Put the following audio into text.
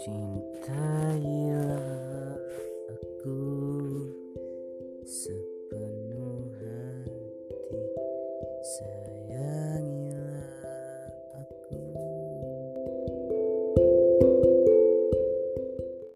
Cintailah aku. Sepenuh hati Sayangilah aku.